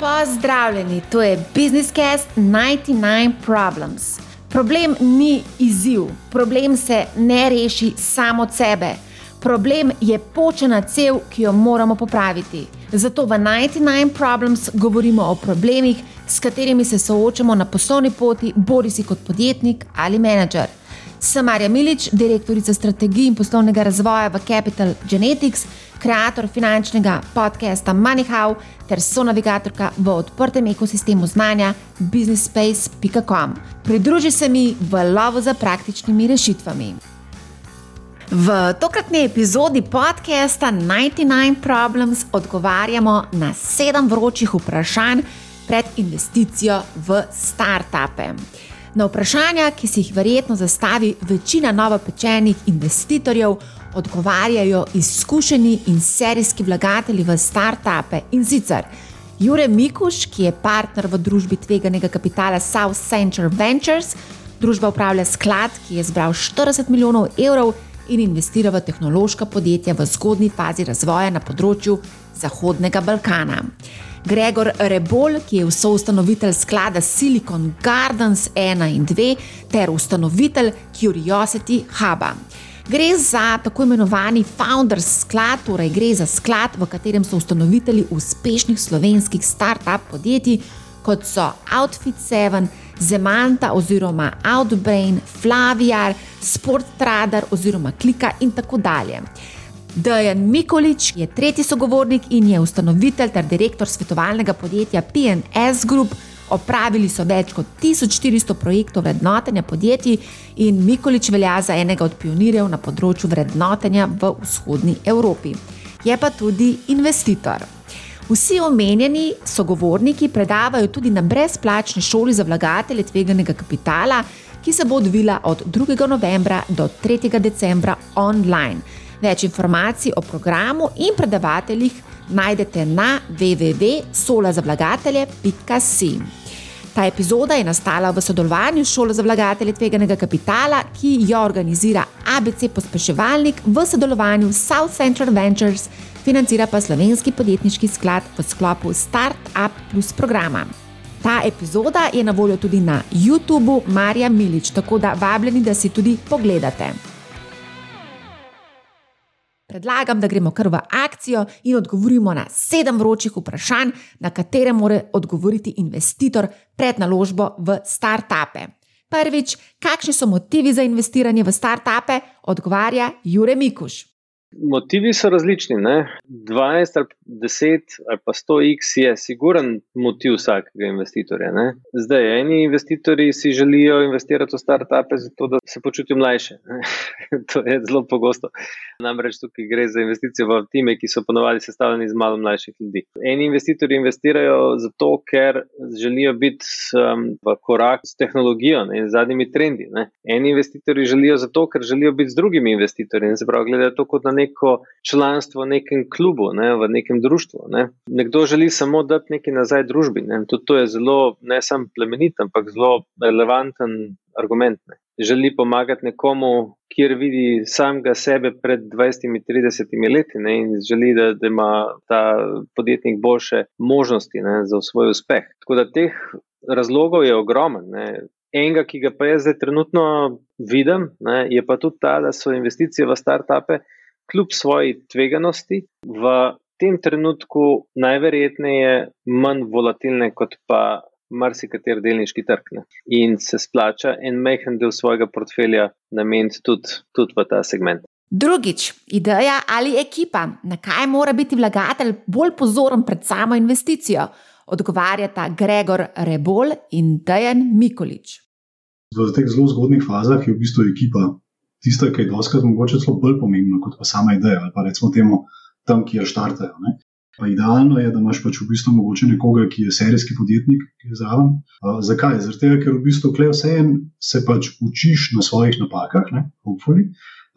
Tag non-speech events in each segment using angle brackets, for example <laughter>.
Pozdravljeni, to je Business Cast 99 Problems. Problem ni izziv, problem se ne reši samo od sebe. Problem je počena cev, ki jo moramo popraviti. Zato v 99 Problems govorimo o problemih, s katerimi se soočamo na poslovni poti, bodi si kot podjetnik ali menedžer. Sem Marja Milič, direktorica strategij in poslovnega razvoja v Capital Genetics, ustvarjalec finančnega podcasta MoneyHow ter sonavigatorka v odprtem ekosistemu znanja businessspace.com. Pridruži se mi v lovu za praktičnimi rešitvami. V tokratni epizodi podcasta 99 Problems odgovarjamo na sedem vročih vprašanj pred investicijo v startupe. Na vprašanja, ki si jih verjetno zastavi večina novopečenih investitorjev, odgovarjajo izkušeni in serijski vlagatelji v start-upe in sicer Jure Mikuš, ki je partner v družbi tveganega kapitala South Central Ventures, družba upravlja sklad, ki je zbral 40 milijonov evrov in investira v tehnološka podjetja v zgodni fazi razvoja na področju Zahodnega Balkana. Gregor Rebol, ki je soustanovitelj sklada Silicon Gardens 1 in 2 ter ustanovitelj Curiosity Huba. Gre za tako imenovani Founders sklad, torej gre za sklad, v katerem so ustanovitelji uspešnih slovenskih start-up podjetij, kot so Outfit 7, Zemanta oziroma Outbrain, Flaviar, Sportradar oziroma Klika in tako dalje. Dejan Mikolič je tretji sogovornik in je ustanovitelj ter direktor svetovalnega podjetja PNS Group. Opravili so več kot 1400 projektov vrednotenja podjetij in Mikolič velja za enega od pionirjev na področju vrednotenja v vzhodni Evropi. Je pa tudi investitor. Vsi omenjeni sogovorniki predavajo tudi na brezplačni šoli za vlagatelje tveganega kapitala, ki se bo odvila od 2. novembra do 3. decembra online. Več informacij o programu in predavateljih najdete na www.solazavlagatelje.com. Ta epizoda je nastala v sodelovanju s Šolo za vlagatelje tveganega kapitala, ki jo organizira ABC Pospeševalnik v sodelovanju s South Central Ventures, financira pa slovenski podjetniški sklad v sklopu Startup Plus programa. Ta epizoda je na voljo tudi na YouTubu Marja Milič, tako da vabljeni, da si tudi pogledate. Predlagam, da gremo kar v akcijo in odgovorimo na sedem vročih vprašanj, na katere mora odgovoriti investitor pred naložbo v start-upe. Prvič, kakšni so motivi za investiranje v start-upe, odgovarja Jure Mikuš. Motivi so različni. Ne? 12 ali 10 ali pa 100x je siguren motiv vsakega investitorja. Ne? Zdaj, eni investitorji si želijo investirati v start-upe, zato da se počutijo mlajše. <laughs> to je zelo pogosto. Namreč tukaj gre za investicije v time, ki so ponovadi sestavljeni iz malo mlajših ljudi. Eni investitorji investirajo zato, ker želijo biti um, v korak s tehnologijo ne? in zadnjimi trendi. Ne? Eni investitorji želijo zato, ker želijo biti z drugimi investitorji. Se pravi, gledajo to kot na neko članstvo v nekem klubu, ne, v nekem društvu. Ne. Nekdo želi samo dati nekaj nazaj družbi. Ne. Tudi to je zelo, ne samo plemenit, ampak zelo relevanten argument. Ne. Želi pomagati nekomu, kjer vidi samega sebe pred 20-30 leti ne, in želi, da, da ima ta podjetnik boljše možnosti ne, za svoj uspeh. Tako da teh razlogov je ogromen. Ne. Enega, ki ga pa jaz zdaj trenutno vidim, ne, je pa tudi ta, da so investicije v start-upe kljub svoji tveganosti, v tem trenutku najverjetneje manj volatilne kot pa marsikater delniški trg. Ne. In se splača en mehen del svojega portfelja nameniti tudi, tudi v ta segment. Drugič, ideja ali ekipa, na kaj mora biti vlagatelj bolj pozoren pred samo investicijo, odgovarjata Gregor Rebol in Dejan Mikolič. V teh zelo zgodnih fazah je v bistvu ekipa tisto, kar je doskrat mogoče celo bolj pomembno kot pa sama ideja ali pa recimo temu tam, kjer štartajo. Ne. Pa idealno je, da imaš pač v bistvu mogoče nekoga, ki je serijski podjetnik, ki je zraven. Zakaj? Zato, ker v bistvu klej vse en se pač učiš na svojih napakah, ne, hopefully,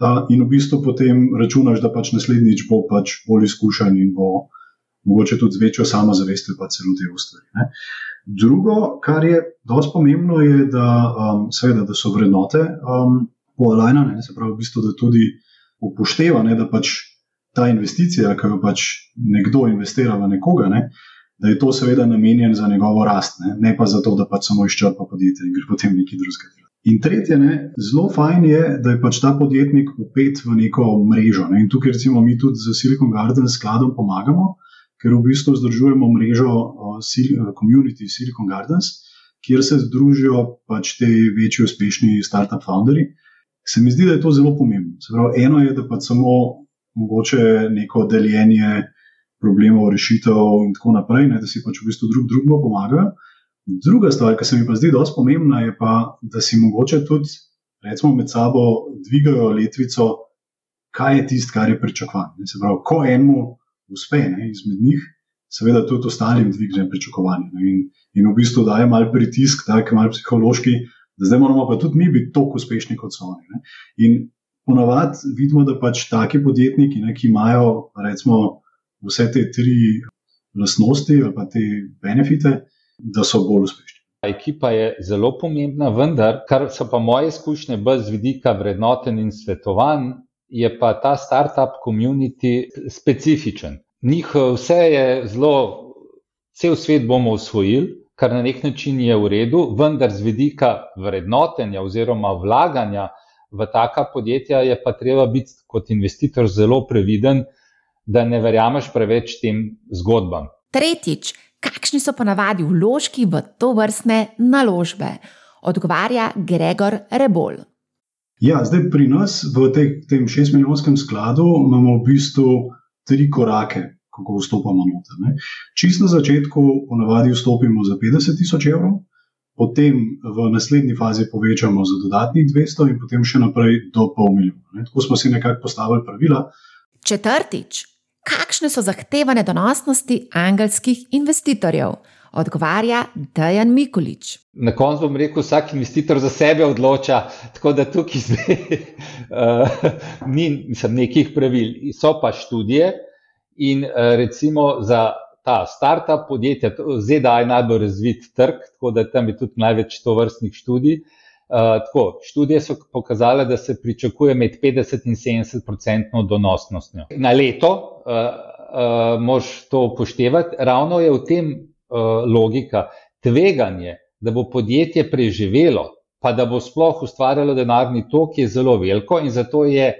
uh, in v bistvu potem računaš, da pač naslednjič bo pač bolj izkušen in bo mogoče tudi z večjo samozavestjo pa celo te ustvari. Drugo, kar je dosti pomembno, je, da, um, seveda, da so vrednote um, poalajna, se pravi, v bistvu, da tudi upošteva, ne, da pač ta investicija, ki jo pač nekdo investira v nekoga, ne, da je to seveda namenjen za njegovo rast, ne, ne pa zato, da pač samo izčrpa podjetje in gre potem nekaj drugega. In tretje, ne, zelo fajn je, da je pač ta podjetnik upet v neko mrežo. Ne. In tukaj, recimo, mi tudi z Silicon Garden skladom pomagamo, ker v bistvu združujemo mrežo Community Silicon Gardens, kjer se združijo pač te večji uspešni start-up founderji. Se mi zdi, da je to zelo pomembno. Pravi, eno je, da pač samo mogoče neko deljenje problemov, rešitev in tako naprej, ne, da si pač v bistvu drug drugemu pomagajo. Druga stvar, ki se mi pa zdi dosti pomembna, je pa, da si mogoče tudi recimo, med sabo dvigajo letvico, kaj je tisto, kar je pričakovano. Se pravi, ko enemu uspe ne, izmed njih, seveda tudi ostalim dvignem pričakovanje. Ne, in, in v bistvu daje mal pritisk, tako mal psihološki, zdaj moramo pa tudi mi biti toliko uspešni kot so oni. Ne. In ponavadi vidimo, da pač taki podjetniki, ne, ki imajo recimo vse te tri lastnosti ali pa te benefite da so bolj uspešni. Ekipa je zelo pomembna, vendar, kar so pa moje izkušnje, bolj z vidika vrednoten in svetovan, je pa ta startup community specifičen. Njihov vse je zelo, cel svet bomo usvojili, kar na nek način je v redu, vendar z vidika vrednotenja oziroma vlaganja v taka podjetja je pa treba biti kot investitor zelo previden, da ne verjameš preveč tem zgodbam. Tretjič, kakšni so ponavadi vložki v to vrstne naložbe, odgovarja Gregor Rebol. Ja, zdaj pri nas v te, tem šestmilijonskem skladu imamo v bistvu tri korake, kako vstopamo noter. Čist na začetku ponavadi vstopimo za 50 tisoč evrov, potem v naslednji fazi povečamo za dodatnih 200 in potem še naprej do pol milijona. Tako smo si nekako postavili pravila. Četrtič, kakšne so zahtevane donosnosti angelskih investitorjev? Odgovarja Dajan Mikulič. Na koncu bom rekel, vsak investitor za sebe odloča, tako da tukaj zdaj, uh, <laughs> ni mislim, nekih pravil. So pa študije in uh, recimo za ta start-up podjetja, ZDA je najbolj razvit trg, tako da tam je tudi največ tovrstnih študij. Uh, tako, študije so pokazale, da se pričakuje med 50 in 70 odstotno donosnostjo. Na leto uh, uh, moš to upoštevati. Ravno je v tem uh, logika tveganje, da bo podjetje preživelo, pa da bo sploh ustvarjalo denarni tok, je zelo veliko in zato je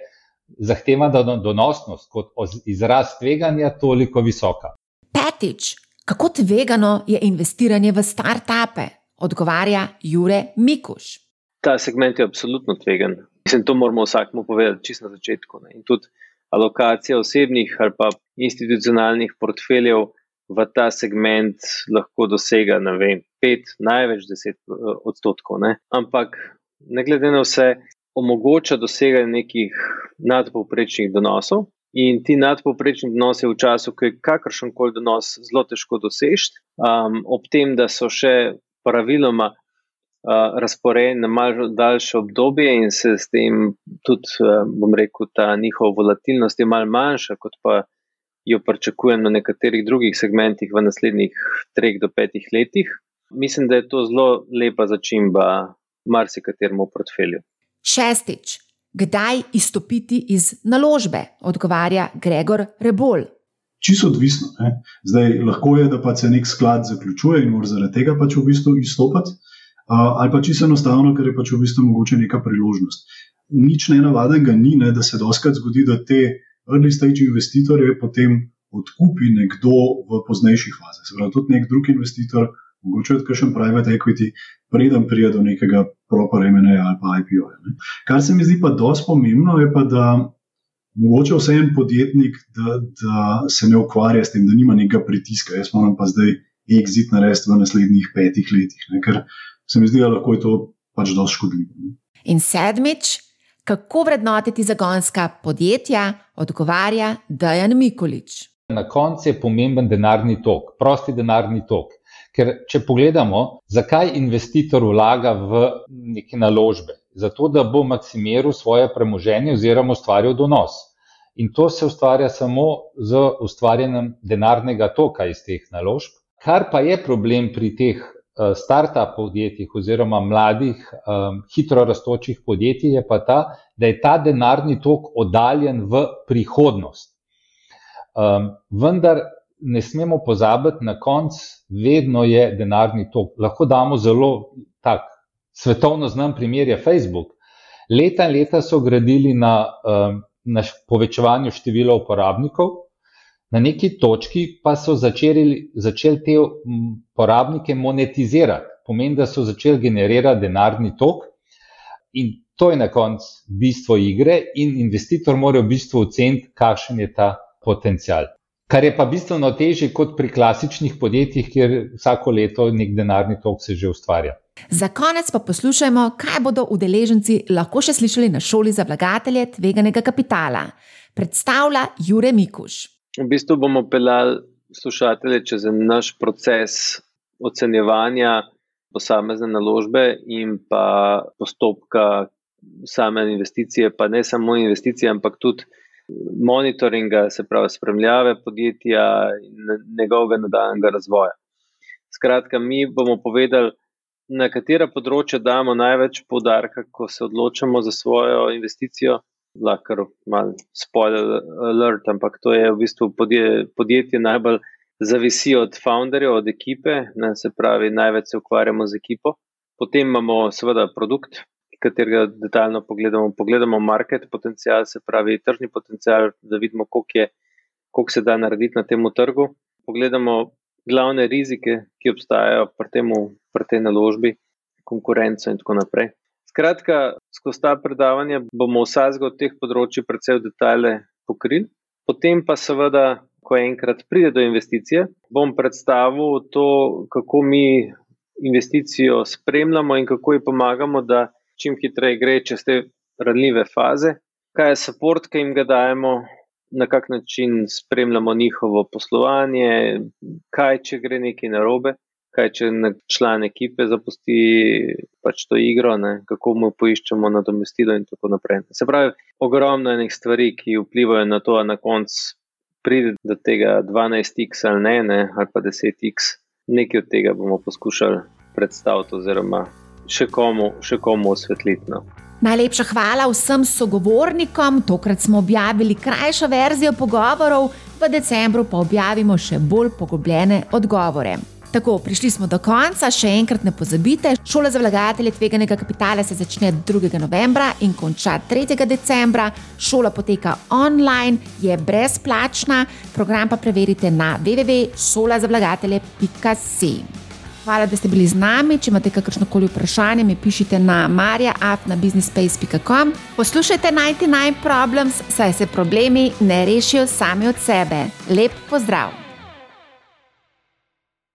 zahtevana donosnost kot izraz tveganja toliko visoka. Petič, kako tvegano je investiranje v start-upe? Odgovarja Jure Mikuš ta segment je absolutno tvegan. Mislim, to moramo vsakmu povedati čisto na začetku. Ne. In tudi alokacija osebnih ali pa institucionalnih portfeljev v ta segment lahko dosega, ne vem, pet, največ deset eh, odstotkov. Ne. Ampak, ne glede na vse, omogoča doseganje nekih nadpovprečnih donosov. In ti nadpovprečni donosi v času, ko je kakršen koli donos zelo težko doseči, um, ob tem, da so še praviloma razporejeni na malo daljše obdobje in se s tem tudi, bom rekel, ta njihova volatilnost je malo manjša, kot pa jo pričakujem na nekaterih drugih segmentih v naslednjih treh do petih letih. Mislim, da je to zelo lepa začimba marsikateremu portfelju. Šestič. Kdaj izstopiti iz naložbe, odgovarja Gregor Rebol. Čisto odvisno. Ne? Zdaj, lahko je, da pa se nek sklad zaključuje in mora zaradi tega pač v bistvu izstopiti ali pa čisto enostavno, ker je pač v bistvu mogoče neka priložnost. Nič nenavadnega ni, ne, da se doskrat zgodi, da te early stage investitorje potem odkupi nekdo v poznejših fazah. Se pravi, tudi nek drug investitor, mogoče od kakšen private equity, preden pride do nekega proper MNA ali pa IPO. Ne. Kar se mi zdi pa dosti pomembno, je pa, da mogoče vse en podjetnik, da, da se ne ukvarja s tem, da nima nekega pritiska. Jaz moram pa zdaj exit narediti v naslednjih petih letih. Ne, ker se mi zdi, da lahko je to pač dosti škodljivo. In sedmič, kako vrednotiti zagonska podjetja, odgovarja Dajan Mikulič. Na koncu je pomemben denarni tok, prosti denarni tok. Ker, če pogledamo, zakaj investitor vlaga v neke naložbe? Zato, da bo maksimiral svoje premoženje oziroma ustvaril donos. In to se ustvarja samo z ustvarjanjem denarnega toka iz teh naložb. Kar pa je problem pri teh Eh, start-up podjetjih oziroma mladih, um, hitro raztočih podjetij, je pa ta, da je ta denarni tok oddaljen v prihodnost. Um, vendar ne smemo pozabiti, na koncu vedno je denarni tok. Lahko damo zelo tak svetovno znan primer, je Facebook. Leta in leta so gradili na, um, na povečevanju števila uporabnikov, na neki točki pa so začeli, začeli te uporabnike monetizirati. Pomeni, da so začeli generirati denarni tok in to je na koncu bistvo igre, in investitor mora v bistvu oceniti, kakšen je ta potencial. Kar je pa bistveno težje kot pri klasičnih podjetjih, kjer vsako leto nek denarni tok se že ustvarja. Za konec pa poslušajmo, kaj bodo udeleženci lahko še slišali na šoli za vlagatelje tveganega kapitala. Predstavlja Jure Mikuš. V bistvu bomo pelali slušatelje čez naš proces ocenjevanja posamezne naložbe in pa postopka same investicije, pa ne samo investicije, ampak tudi monitoringa, se pravi spremljave podjetja in njegovega nadaljnega razvoja. Skratka, mi bomo povedali, na katera področja damo največ podarka, ko se odločamo za svojo investicijo. Lahko malo spoiler alert, ampak to je v bistvu podje, podjetje najbolj zavisi od founderjev, od ekipe, ne, se pravi, največ se ukvarjamo z ekipo. Potem imamo seveda produkt, katerega detaljno pogledamo. Pogledamo market potencial, se pravi, tržni potencial, da vidimo, koliko, je, koliko se da narediti na tem trgu. Pogledamo glavne rizike, ki obstajajo pri, temu, pri tej naložbi, konkurenco in tako naprej. Skratka, skozi ta predavanja bomo vsakega od teh področji precej v detalje pokrili, potem pa seveda, ko enkrat pride do investicije, bom predstavil to, kako mi investicijo spremljamo in kako ji pomagamo, da čim hitreje gre čez te ranljive faze, kaj je support, ki jim ga dajemo, na kak način spremljamo njihovo poslovanje, kaj če gre nekaj narobe, kaj če član ekipe zapusti pač to igro, ne, kako mu poiščemo nadomestilo in tako naprej. Se pravi, ogromno je nekaj stvari, ki vplivajo na to, da na koncu pride do tega 12x ali ne, ne ali pa 10x. Nekaj od tega bomo poskušali predstaviti, oziroma še komu, še komu osvetliti. No. Najlepša hvala vsem sogovornikom. Tokrat smo objavili krajšo verzijo pogovorov, v decembru pa objavimo še bolj poglobljene odgovore. Tako, prišli smo do konca, še enkrat ne pozabite. Šola za vlagatelje tveganega kapitala se začne 2. novembra in konča 3. decembra. Šola poteka online, je brezplačna, program pa preverite na www.šolazavlagatelje.com. Hvala, da ste bili z nami. Če imate kakršno koli vprašanje, mi pišite na marja.afnabusinespace.com. Poslušajte 99 Problems, saj se problemi ne rešijo sami od sebe. Lep pozdrav!